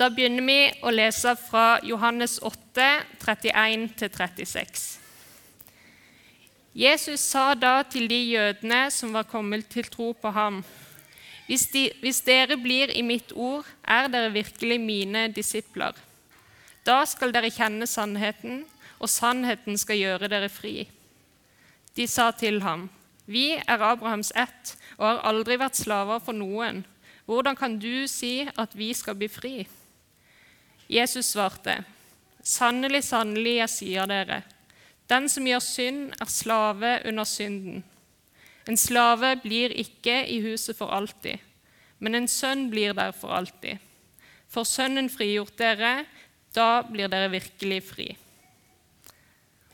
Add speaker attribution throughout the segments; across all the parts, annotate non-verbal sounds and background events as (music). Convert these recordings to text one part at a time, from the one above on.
Speaker 1: Da begynner vi å lese fra Johannes 8, 31-36. Jesus sa da til de jødene som var kommet til tro på ham.: hvis, de, hvis dere blir i mitt ord, er dere virkelig mine disipler. Da skal dere kjenne sannheten, og sannheten skal gjøre dere fri. De sa til ham, Vi er Abrahams ett og har aldri vært slaver for noen. Hvordan kan du si at vi skal bli fri? Jesus svarte, Sannelig, sannelig, jeg sier dere, den som gjør synd, er slave under synden. En slave blir ikke i huset for alltid, men en sønn blir der for alltid. For Sønnen frigjort dere, da blir dere virkelig fri.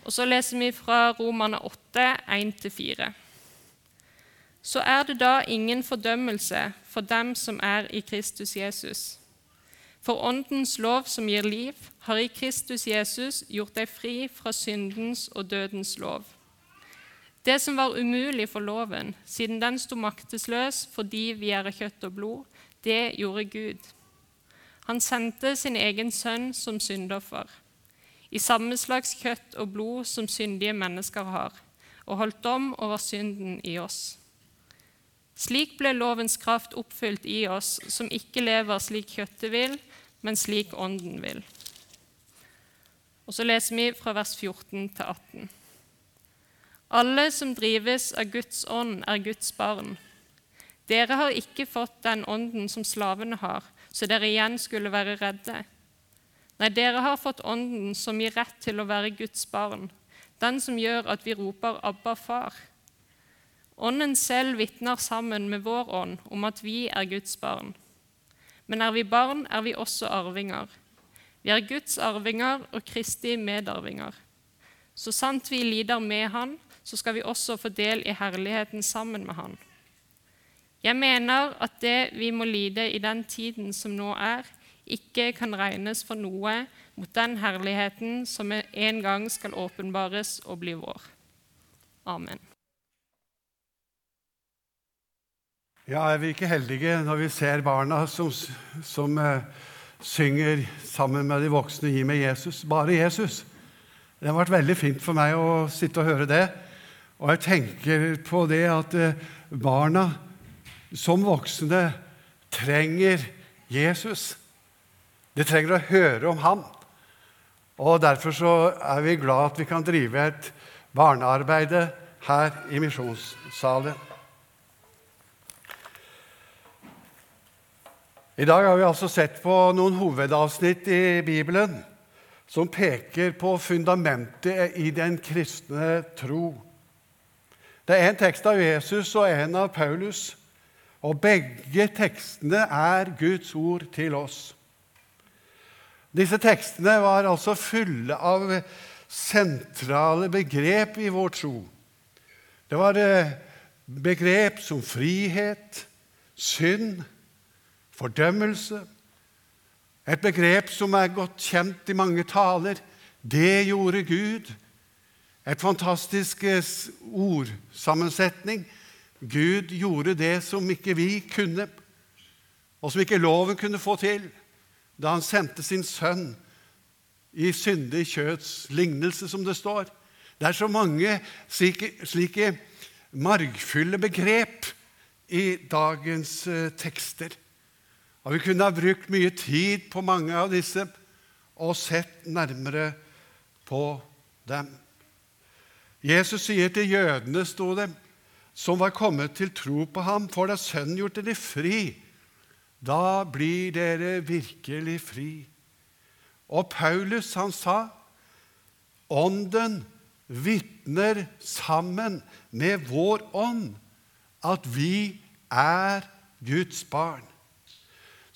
Speaker 1: Og Så leser vi fra Romane 8, 1-4. Så er det da ingen fordømmelse for dem som er i Kristus Jesus. For Åndens lov som gir liv, har i Kristus Jesus gjort deg fri fra syndens og dødens lov. Det som var umulig for loven, siden den sto maktesløs fordi vi er av kjøtt og blod, det gjorde Gud. Han sendte sin egen sønn som syndoffer, i samme slags kjøtt og blod som syndige mennesker har, og holdt dom over synden i oss. Slik ble lovens kraft oppfylt i oss som ikke lever slik kjøttet vil, men slik ånden vil. Og Så leser vi fra vers 14 til 18. Alle som drives av Guds ånd, er Guds barn. Dere har ikke fått den ånden som slavene har, så dere igjen skulle være redde. Nei, dere har fått ånden som gir rett til å være Guds barn, den som gjør at vi roper 'Abba, far'. Ånden selv vitner sammen med vår ånd om at vi er Guds barn. Men er vi barn, er vi også arvinger. Vi er Guds arvinger og Kristi medarvinger. Så sant vi lider med Han, så skal vi også få del i herligheten sammen med Han. Jeg mener at det vi må lide i den tiden som nå er, ikke kan regnes for noe mot den herligheten som en gang skal åpenbares og bli vår. Amen.
Speaker 2: Ja, er vi ikke heldige når vi ser barna som, som uh, synger sammen med de voksne 'Gi meg Jesus'? Bare Jesus. Det har vært veldig fint for meg å sitte og høre det. Og jeg tenker på det at uh, barna som voksne trenger Jesus. De trenger å høre om ham. Og Derfor så er vi glad at vi kan drive et barnearbeid her i misjonssalen. I dag har vi altså sett på noen hovedavsnitt i Bibelen som peker på fundamentet i den kristne tro. Det er en tekst av Jesus og en av Paulus, og begge tekstene er Guds ord til oss. Disse tekstene var altså fulle av sentrale begrep i vår tro. Det var eh, begrep som frihet, synd, fordømmelse. Et begrep som er godt kjent i mange taler. Det gjorde Gud. Et fantastisk eh, ordsammensetning. Gud gjorde det som ikke vi kunne, og som ikke loven kunne få til da han sendte sin sønn i syndig kjøts lignelse, som det står. Det er så mange slike, slike margfulle begrep i dagens uh, tekster. Og Vi kunne ha brukt mye tid på mange av disse og sett nærmere på dem. Jesus sier til jødene, sto det, som var kommet til tro på ham, for da Sønnen gjort dere fri da blir dere virkelig fri. Og Paulus, han sa, Ånden vitner sammen med vår ånd at vi er Guds barn.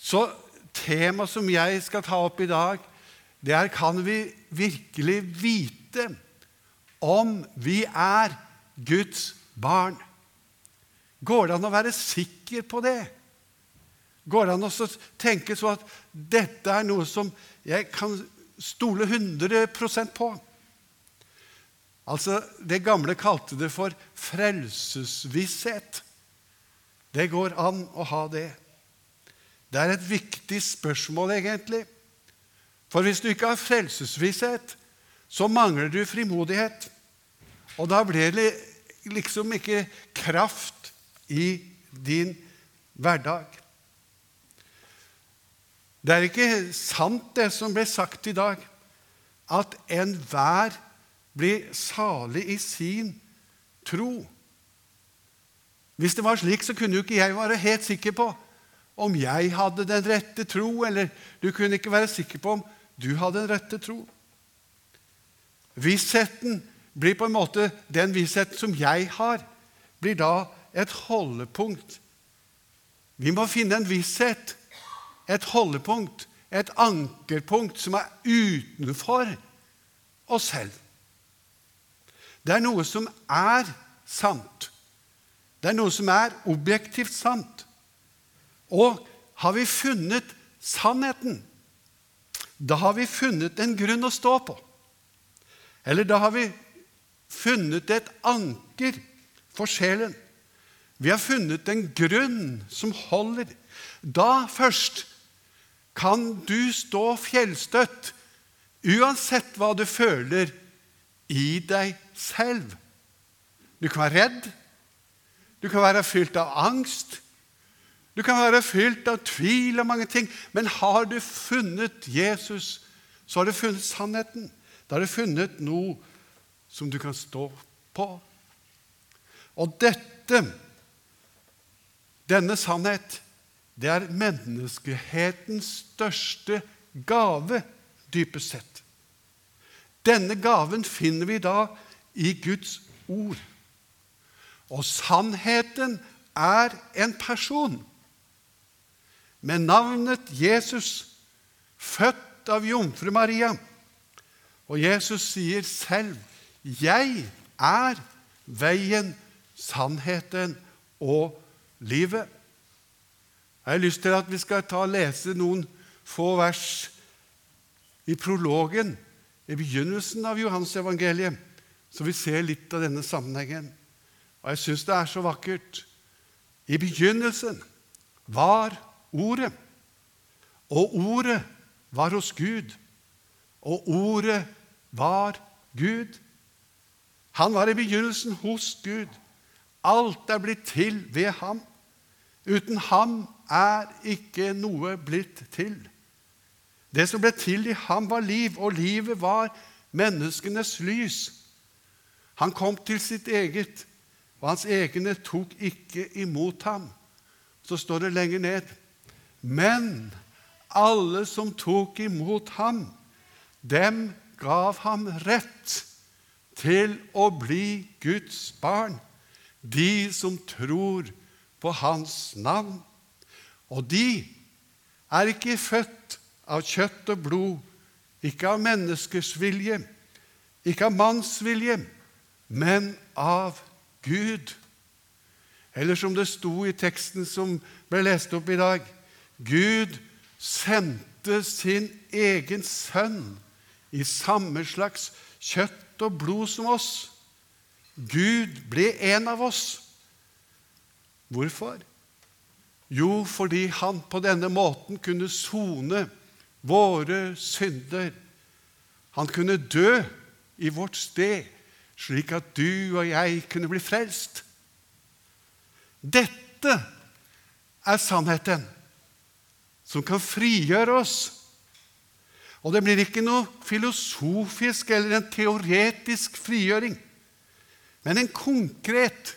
Speaker 2: Så temaet som jeg skal ta opp i dag, det er kan vi virkelig vite om vi er Guds barn? Går det an å være sikker på det? Går det an å tenke så at dette er noe som jeg kan stole 100% på? Altså, Det gamle kalte det for frelsesvisshet. Det går an å ha det. Det er et viktig spørsmål, egentlig. For hvis du ikke har frelsesvisshet, så mangler du frimodighet. Og da blir det liksom ikke kraft i din hverdag. Det er ikke sant, det som ble sagt i dag, at enhver blir salig i sin tro. Hvis det var slik, så kunne jo ikke jeg være helt sikker på om jeg hadde den rette tro, eller du kunne ikke være sikker på om du hadde den rette tro. Vissheten blir på en måte den vissheten som jeg har, blir da et holdepunkt. Vi må finne en visshet, et holdepunkt, et ankerpunkt som er utenfor oss selv. Det er noe som er sant. Det er noe som er objektivt sant. Og har vi funnet sannheten, da har vi funnet en grunn å stå på. Eller da har vi funnet et anker for sjelen. Vi har funnet en grunn som holder. Da først kan du stå fjellstøtt, uansett hva du føler i deg selv. Du kan være redd, du kan være fylt av angst, du kan være fylt av tvil og mange ting. Men har du funnet Jesus, så har du funnet sannheten. Da har du funnet noe som du kan stå på. Og dette, denne sannhet, det er menneskehetens største gave, dypest sett. Denne gaven finner vi da i Guds ord. Og sannheten er en person med navnet Jesus, født av jomfru Maria. Og Jesus sier selv, 'Jeg er veien, sannheten og livet'. Jeg har lyst til at vi skal ta og lese noen få vers i prologen, i begynnelsen av Johans evangeliet, så vi ser litt av denne sammenhengen. Og jeg syns det er så vakkert. I begynnelsen var Ordet. Og Ordet var hos Gud, og Ordet var Gud. Han var i begynnelsen hos Gud. Alt er blitt til ved ham. Uten ham er ikke noe blitt til. Det som ble til i ham, var liv, og livet var menneskenes lys. Han kom til sitt eget, og hans egne tok ikke imot ham. Så står det lenger ned men alle som tok imot ham, dem gav ham rett til å bli Guds barn, de som tror på hans navn. Og de er ikke født av kjøtt og blod, ikke av menneskers vilje, ikke av manns vilje, men av Gud. Eller som det sto i teksten som ble lest opp i dag Gud sendte sin egen sønn i samme slags kjøtt og blod som oss. Gud ble en av oss. Hvorfor? Jo, fordi han på denne måten kunne sone våre synder. Han kunne dø i vårt sted, slik at du og jeg kunne bli frelst. Dette er sannheten som kan frigjøre oss. Og det blir ikke noe filosofisk eller en teoretisk frigjøring, men en konkret,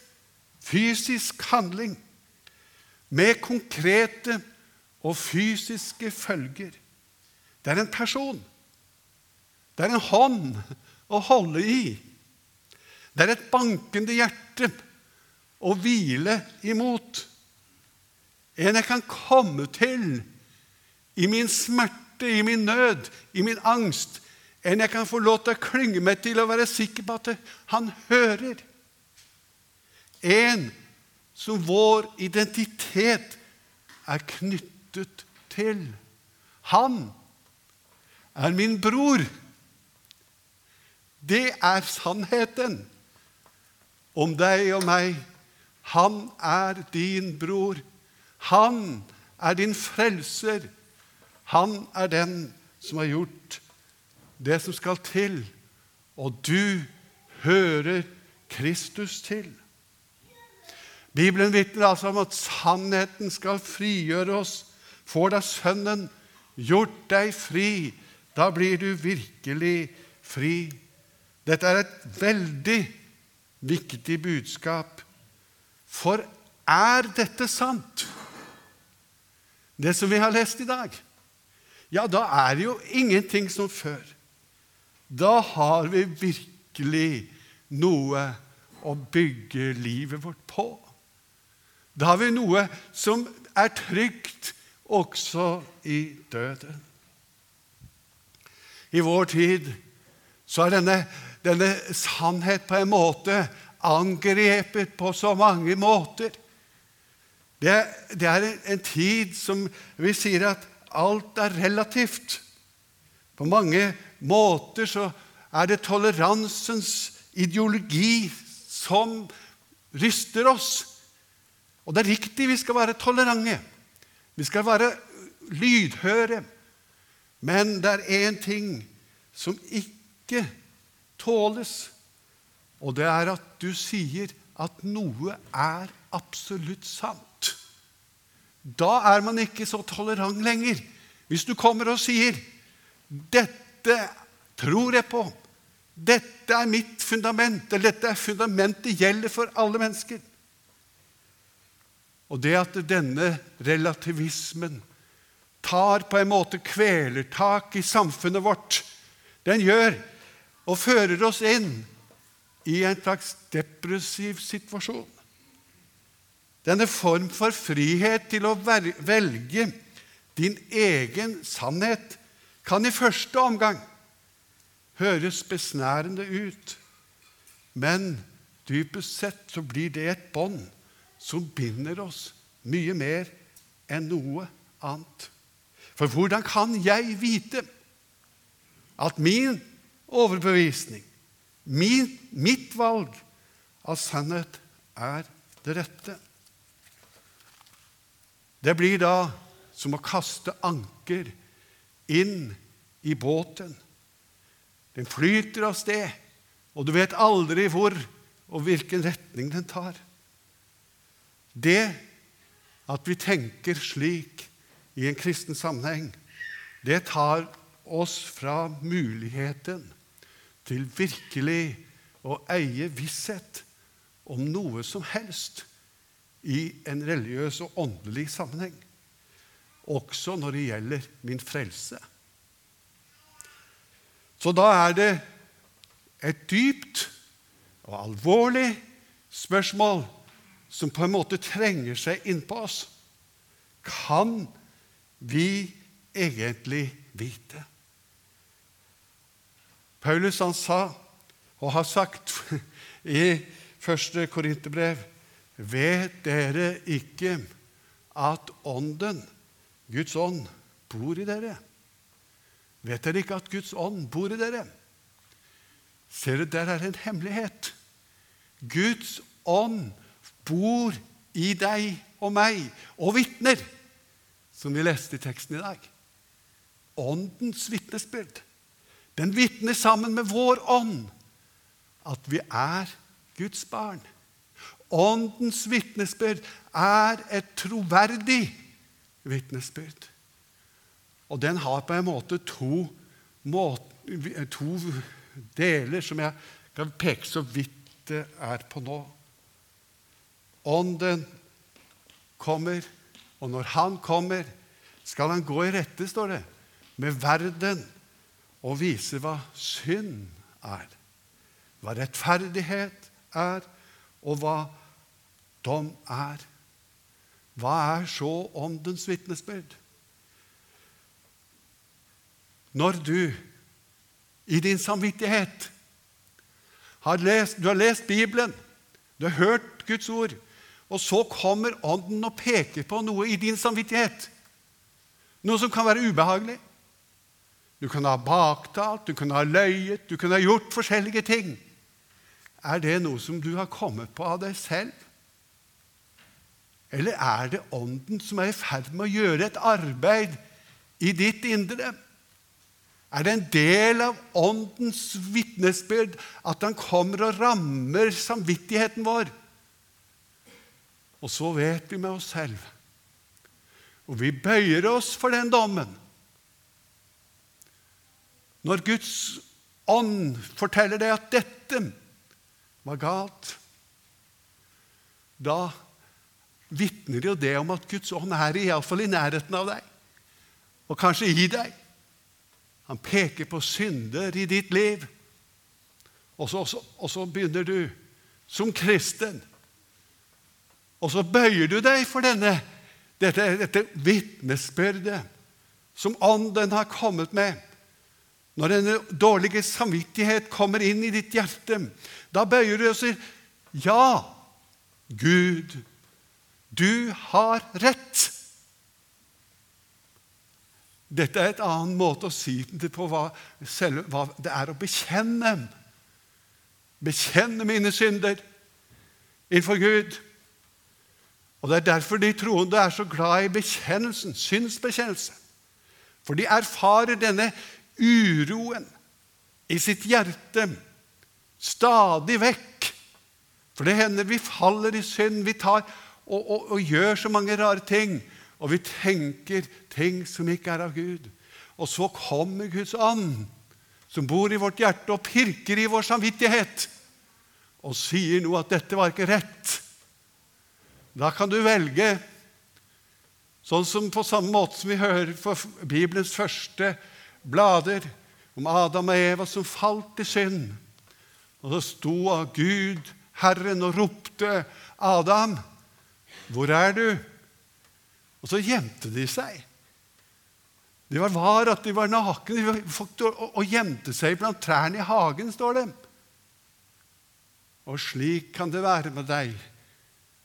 Speaker 2: fysisk handling med konkrete og fysiske følger. Det er en person. Det er en hånd å holde i. Det er et bankende hjerte å hvile imot. En jeg kan komme til i min smerte, i min nød, i min angst, enn jeg kan få lov til å klynge meg til å være sikker på at han hører. En som vår identitet er knyttet til. Han er min bror. Det er sannheten om deg og meg. Han er din bror. Han er din frelser. Han er den som har gjort det som skal til, og du hører Kristus til. Bibelen vitner altså om at sannheten skal frigjøre oss. Får da Sønnen gjort deg fri, da blir du virkelig fri. Dette er et veldig viktig budskap. For er dette sant, det som vi har lest i dag, ja, da er det jo ingenting som før. Da har vi virkelig noe å bygge livet vårt på. Da har vi noe som er trygt også i døden. I vår tid så er denne, denne sannhet på en måte angrepet på så mange måter. Det, det er en tid som vi sier at alt er relativt. På mange måter så er det toleransens ideologi som ryster oss. Og det er riktig, vi skal være tolerante. Vi skal være lydhøre. Men det er én ting som ikke tåles, og det er at du sier at noe er absolutt sant. Da er man ikke så tolerant lenger. Hvis du kommer og sier 'Dette tror jeg på', 'Dette er mitt fundament', eller 'Dette er fundamentet gjelder for alle mennesker', og det at denne relativismen tar på en måte kvelertak i samfunnet vårt, den gjør og fører oss inn i en slags depressiv situasjon. Denne form for frihet til å velge din egen sannhet kan i første omgang høres besnærende ut, men dypest sett så blir det et bånd som binder oss mye mer enn noe annet. For hvordan kan jeg vite at min overbevisning, min, mitt valg av sannhet, er det rette? Det blir da som å kaste anker inn i båten. Den flyter av sted, og du vet aldri hvor og hvilken retning den tar. Det at vi tenker slik i en kristen sammenheng, det tar oss fra muligheten til virkelig å eie visshet om noe som helst i en religiøs og åndelig sammenheng, også når det gjelder min frelse. Så da er det et dypt og alvorlig spørsmål som på en måte trenger seg innpå oss, kan vi egentlig vite? Paulus han sa, og har sagt i første Korinterbrev Vet dere ikke at Ånden, Guds ånd, bor i dere? Vet dere ikke at Guds ånd bor i dere? Ser dere, der er en hemmelighet. Guds ånd bor i deg og meg, og vitner, som vi leste i teksten i dag. Åndens vitnesbyrd. Den vitner sammen med vår ånd at vi er Guds barn. Åndens vitnesbyrd er et troverdig vitnesbyrd. Og den har på en måte to, måte, to deler som jeg kan peke så vidt det er på nå. Ånden kommer, og når Han kommer, skal Han gå i rette, står det, med verden og vise hva synd er, hva rettferdighet er, og hva dom er. Hva er så Åndens vitnesbyrd? Når du i din samvittighet har lest, du har lest Bibelen, du har hørt Guds ord, og så kommer Ånden og peker på noe i din samvittighet. Noe som kan være ubehagelig. Du kan ha baktalt, du kan ha løyet, du kan ha gjort forskjellige ting. Er det noe som du har kommet på av deg selv? Eller er det Ånden som er i ferd med å gjøre et arbeid i ditt indre? Er det en del av Åndens vitnesbyrd at han kommer og rammer samvittigheten vår? Og så vet vi med oss selv. Og vi bøyer oss for den dommen. Når Guds ånd forteller deg at dette var galt, da vitner jo det om at Guds ånd er iallfall i nærheten av deg, og kanskje i deg. Han peker på synder i ditt liv. Og så, og så begynner du som kristen og så bøyer du deg for denne, dette, dette vitnesbyrdet som Ånden har kommet med. Når denne dårlige samvittighet kommer inn i ditt hjerte, da bøyer du og sier, 'Ja, Gud, du har rett'. Dette er et annen måte å si det på hva, selv, hva det er å bekjenne. Bekjenne mine synder innenfor Gud. Og Det er derfor de troende er så glad i bekjennelsen, synsbekjennelse. For de erfarer denne uroen i sitt hjerte stadig vekk. For det hender vi faller i synd, vi tar og, og, og gjør så mange rare ting. Og vi tenker ting som ikke er av Gud. Og så kommer Guds ånd, som bor i vårt hjerte og pirker i vår samvittighet, og sier noe at 'dette var ikke rett'. Da kan du velge, sånn som på samme måte som vi hører for Bibelens første blader om Adam og Eva som falt i synd. Og så sto Gud, Herren, og ropte, 'Adam, hvor er du?' Og så gjemte de seg. De var, var at de var nakne og, og gjemte seg blant trærne i hagen, står det. Og slik kan det være med deg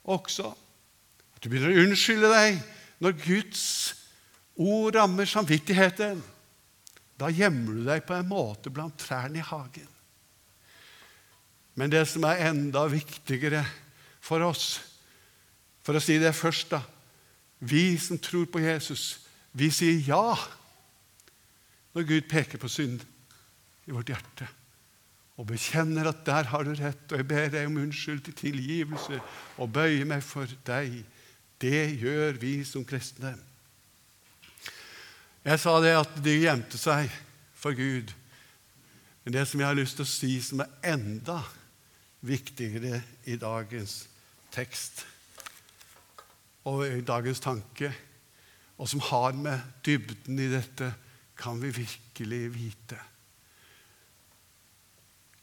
Speaker 2: også. At du begynner å unnskylde deg når Guds ord rammer samvittigheten. Da gjemmer du deg på en måte blant trærne i hagen. Men det som er enda viktigere for oss, for å si det først, da Vi som tror på Jesus, vi sier ja når Gud peker på synd i vårt hjerte og bekjenner at der har du rett, og jeg ber deg om unnskyld til tilgivelse og bøyer meg for deg. Det gjør vi som kristne. Jeg sa det at de gjemte seg for Gud. Men det som jeg har lyst til å si, som er enda viktigere i dagens tekst og i dagens tanke, og som har med dybden i dette, kan vi virkelig vite.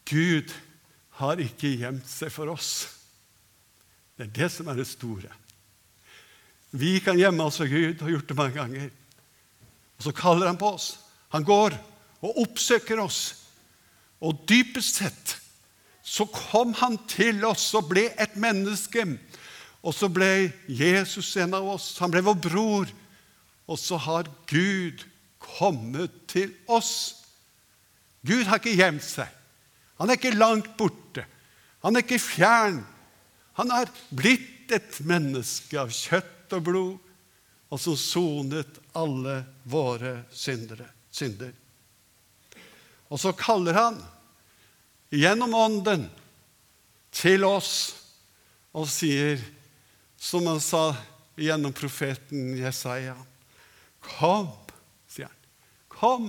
Speaker 2: Gud har ikke gjemt seg for oss. Det er det som er det store. Vi kan gjemme oss for Gud, og gjort det mange ganger. Og så kaller han på oss. Han går og oppsøker oss. Og dypest sett så kom han til oss og ble et menneske. Og så ble Jesus en av oss. Han ble vår bror. Og så har Gud kommet til oss. Gud har ikke gjemt seg. Han er ikke langt borte. Han er ikke fjern. Han er blitt et menneske av kjøtt og blod, og som sonet alle våre syndere, synder. Og så kaller han gjennom Ånden til oss og sier, som han sa gjennom profeten Jesaja Kom, sier han. Kom.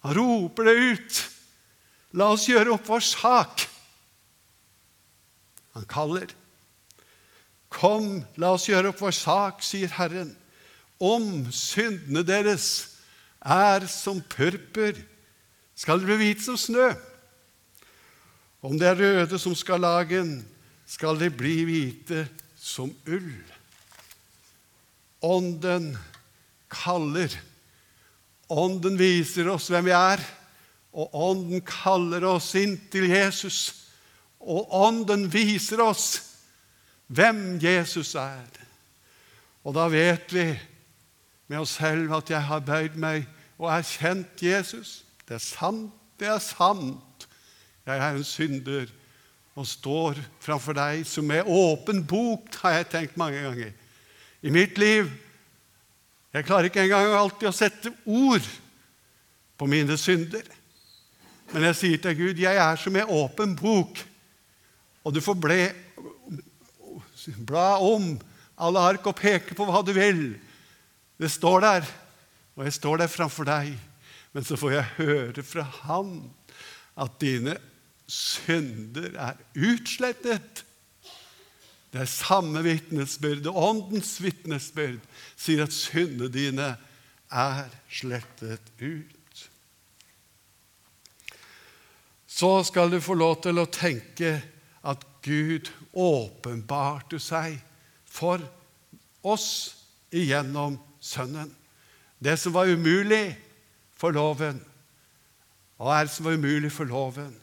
Speaker 2: Han roper det ut. La oss gjøre opp vår sak. Han kaller. Kom, la oss gjøre opp vår sak, sier Herren. Om syndene deres er som purpur, skal de bli hvite som snø. Om det er røde som skal lagen, skal de bli hvite som ull. Ånden kaller. Ånden viser oss hvem vi er. Og Ånden kaller oss inn til Jesus. Og Ånden viser oss hvem Jesus er. Og da vet vi med oss selv at jeg har bøyd meg og erkjent Jesus. Det er sant, det er sant. Jeg er en synder, og står framfor deg som med åpen bok, har jeg tenkt mange ganger. I mitt liv Jeg klarer ikke engang alltid å sette ord på mine synder. Men jeg sier til Gud, 'Jeg er som med åpen bok', og du får ble, bla om alle ark og peke på hva du vil. Det står der, og jeg står der framfor deg. Men så får jeg høre fra Han at dine synder er utslettet. Det er samme vitnesbyrd. Åndens vitnesbyrd sier at syndene dine er slettet ut. Så skal du få lov til å tenke at Gud åpenbarte seg for oss igjennom Sønnen. Det som var umulig for loven, hva er det som var umulig for loven?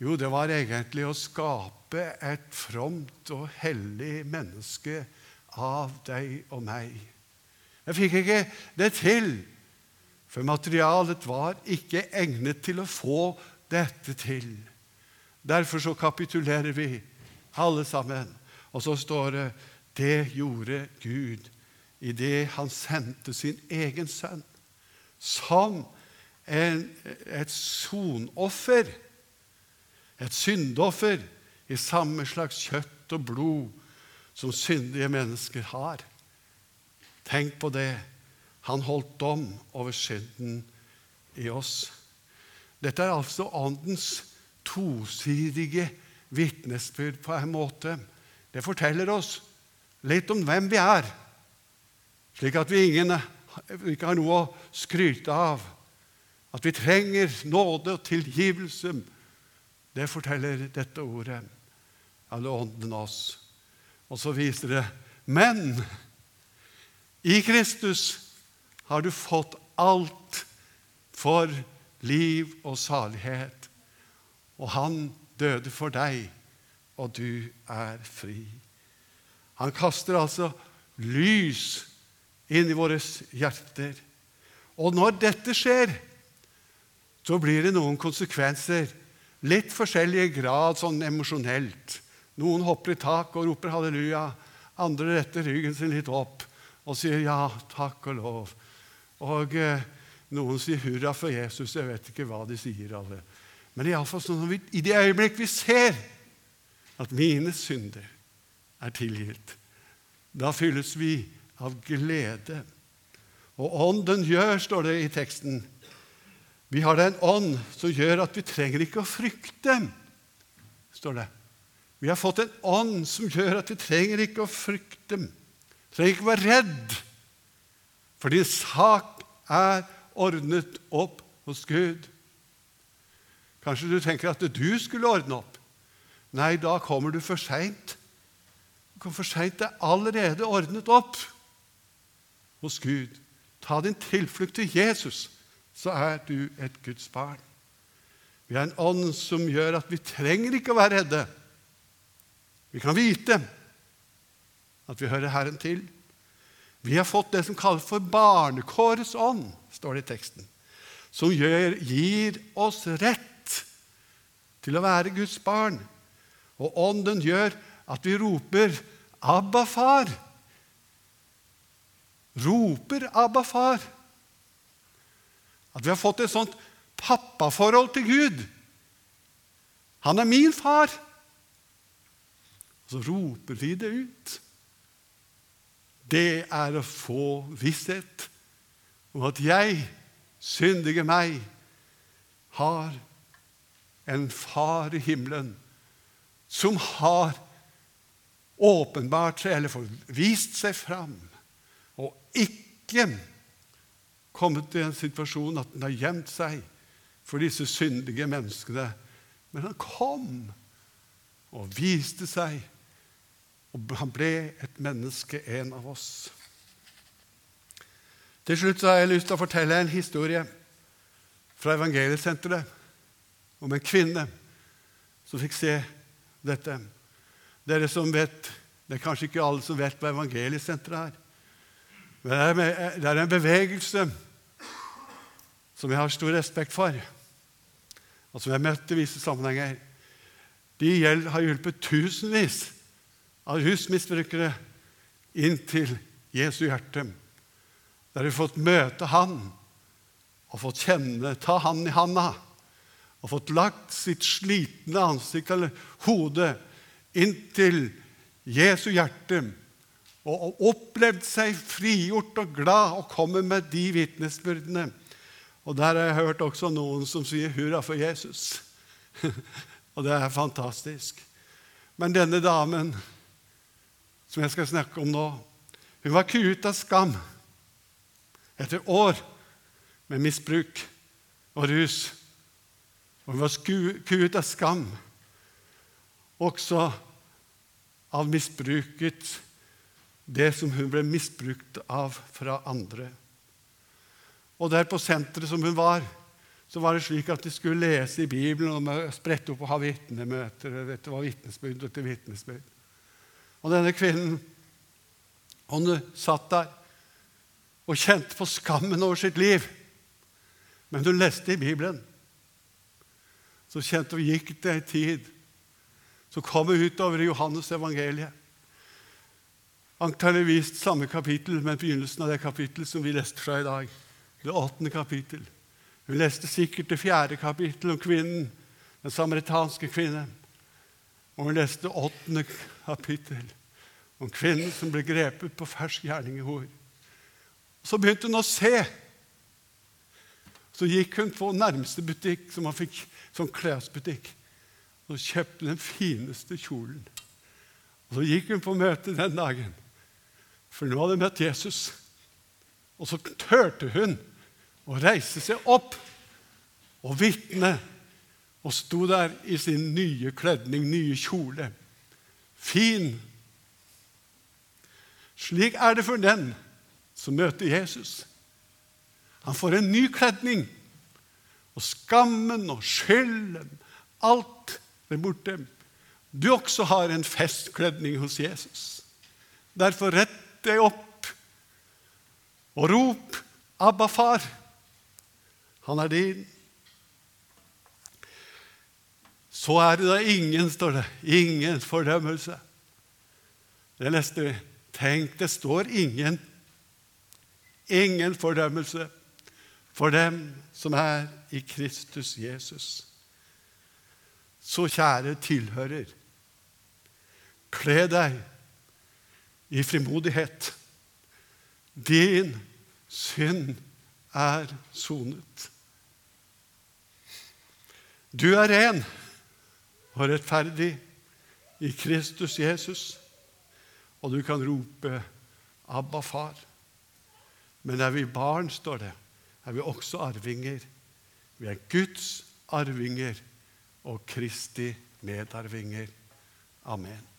Speaker 2: Jo, det var egentlig å skape et fromt og hellig menneske av deg og meg. Jeg fikk ikke det til, for materialet var ikke egnet til å få dette til. Derfor så kapitulerer vi, alle sammen. Og så står det det gjorde Gud idet han sendte sin egen sønn som en, et sonoffer et syndoffer i samme slags kjøtt og blod som syndige mennesker har. Tenk på det. Han holdt dom over synden i oss. Dette er altså Åndens tosidige vitnesbyrd på en måte. Det forteller oss litt om hvem vi er, slik at vi ingen, ikke har noe å skryte av. At vi trenger nåde og tilgivelse det forteller dette ordet. Alle ånden oss. Og så viser det Men i Kristus har du fått alt for liv og salighet. Og han døde for deg, og du er fri. Han kaster altså lys inn i våre hjerter. Og når dette skjer, så blir det noen konsekvenser Litt forskjellige grad sånn emosjonelt. Noen hopper i tak og roper halleluja. Andre retter ryggen sin litt opp og sier ja, takk og lov. Og eh, noen sier hurra for Jesus. Jeg vet ikke hva de sier, alle. Men iallfall sånn vi, i det øyeblikk vi ser at mine synder er tilgitt, da fylles vi av glede. Og ånden gjør, står det i teksten, vi har en ånd som gjør at vi trenger ikke å frykte, står det. Vi har fått en ånd som gjør at vi trenger ikke å frykte, trenger ikke å være redd, for din sak er ordnet opp hos Gud. Kanskje du tenker at du skulle ordne opp. Nei, da kommer du for seint. Du kommer for seint. Det er allerede ordnet opp hos Gud. Ta din tilflukt til Jesus så er du et Guds barn. Vi er en ånd som gjør at vi trenger ikke å være redde. Vi kan vite at vi hører Herren til. Vi har fått det som kalles for barnekårets ånd, står det i teksten, som gjør, gir oss rett til å være Guds barn. Og ånden gjør at vi roper 'Abba, far'. Roper 'Abba, far'. At vi har fått et sånt pappaforhold til Gud. Han er min far. Og så roper vi det ut. Det er å få visshet om at jeg, syndige meg, har en far i himmelen som har åpenbart seg, eller vist seg fram, og ikke kommet i en situasjon at han har gjemt seg for disse syndige menneskene. Men han kom og viste seg, og han ble et menneske, en av oss. Til slutt har jeg lyst til å fortelle en historie fra Evangeliesenteret om en kvinne som fikk se dette. Dere som vet, Det er kanskje ikke alle som vet hva Evangeliesenteret er. Men det er en bevegelse som jeg har stor respekt for, og som jeg har møtt i visse sammenhenger. De har hjulpet tusenvis av rusmisbrukere inn til Jesu hjerte. Der har fått møte Han og fått kjenne, ta Han i handa og fått lagt sitt slitne ansikt eller hode inntil Jesu hjerte og opplevd seg frigjort og glad og kommer med de vitnesbyrdene. Og der har jeg hørt også noen som sier 'hurra for Jesus'. (laughs) og det er fantastisk. Men denne damen som jeg skal snakke om nå, hun var kuet av skam etter år med misbruk og rus. Og hun var kuet av skam også av misbruket det som hun ble misbrukt av fra andre. Og der på senteret som hun var, så var det slik at de skulle lese i Bibelen og sprette opp og ha vitnemøter. Dette var vitnesbyrd etter vitnesbyrd. Og denne kvinnen hun satt der og kjente på skammen over sitt liv. Men hun leste i Bibelen. Så kjente vi gikk det en tid. Så kom vi utover i Johannes evangeliet. Antakeligvis samme kapittel, men begynnelsen av det kapittelet som vi leste fra i dag. Det åttende kapittel. Vi leste sikkert det fjerde kapittel om kvinnen, den samaritanske kvinnen. Og vi leste åttende kapittel om kvinnen som ble grepet på fersk gjerning i hor. Så begynte hun å se. Så gikk hun på nærmeste butikk, som man fikk som klesbutikk, og kjøpte den fineste kjolen. Og Så gikk hun på møte den dagen, for nå hadde hun møtt Jesus. Og så turte hun å reise seg opp og vitne og sto der i sin nye kledning, nye kjole. Fin. Slik er det for den som møter Jesus. Han får en ny kledning, og skammen og skylden, alt er borte. Du også har en festkledning hos Jesus. Derfor rett deg opp og rop 'Abba, far'. Han er din. Så er det da ingen, står det. Ingen fordømmelse. Det leste vi. Tenk, det står ingen. Ingen fordømmelse for dem som er i Kristus Jesus. Så kjære tilhører, kle deg i frimodighet. Din synd er sonet. Du er ren og rettferdig i Kristus Jesus, og du kan rope 'Abba, far'. Men er vi barn, står det, er vi også arvinger. Vi er Guds arvinger og Kristi medarvinger. Amen.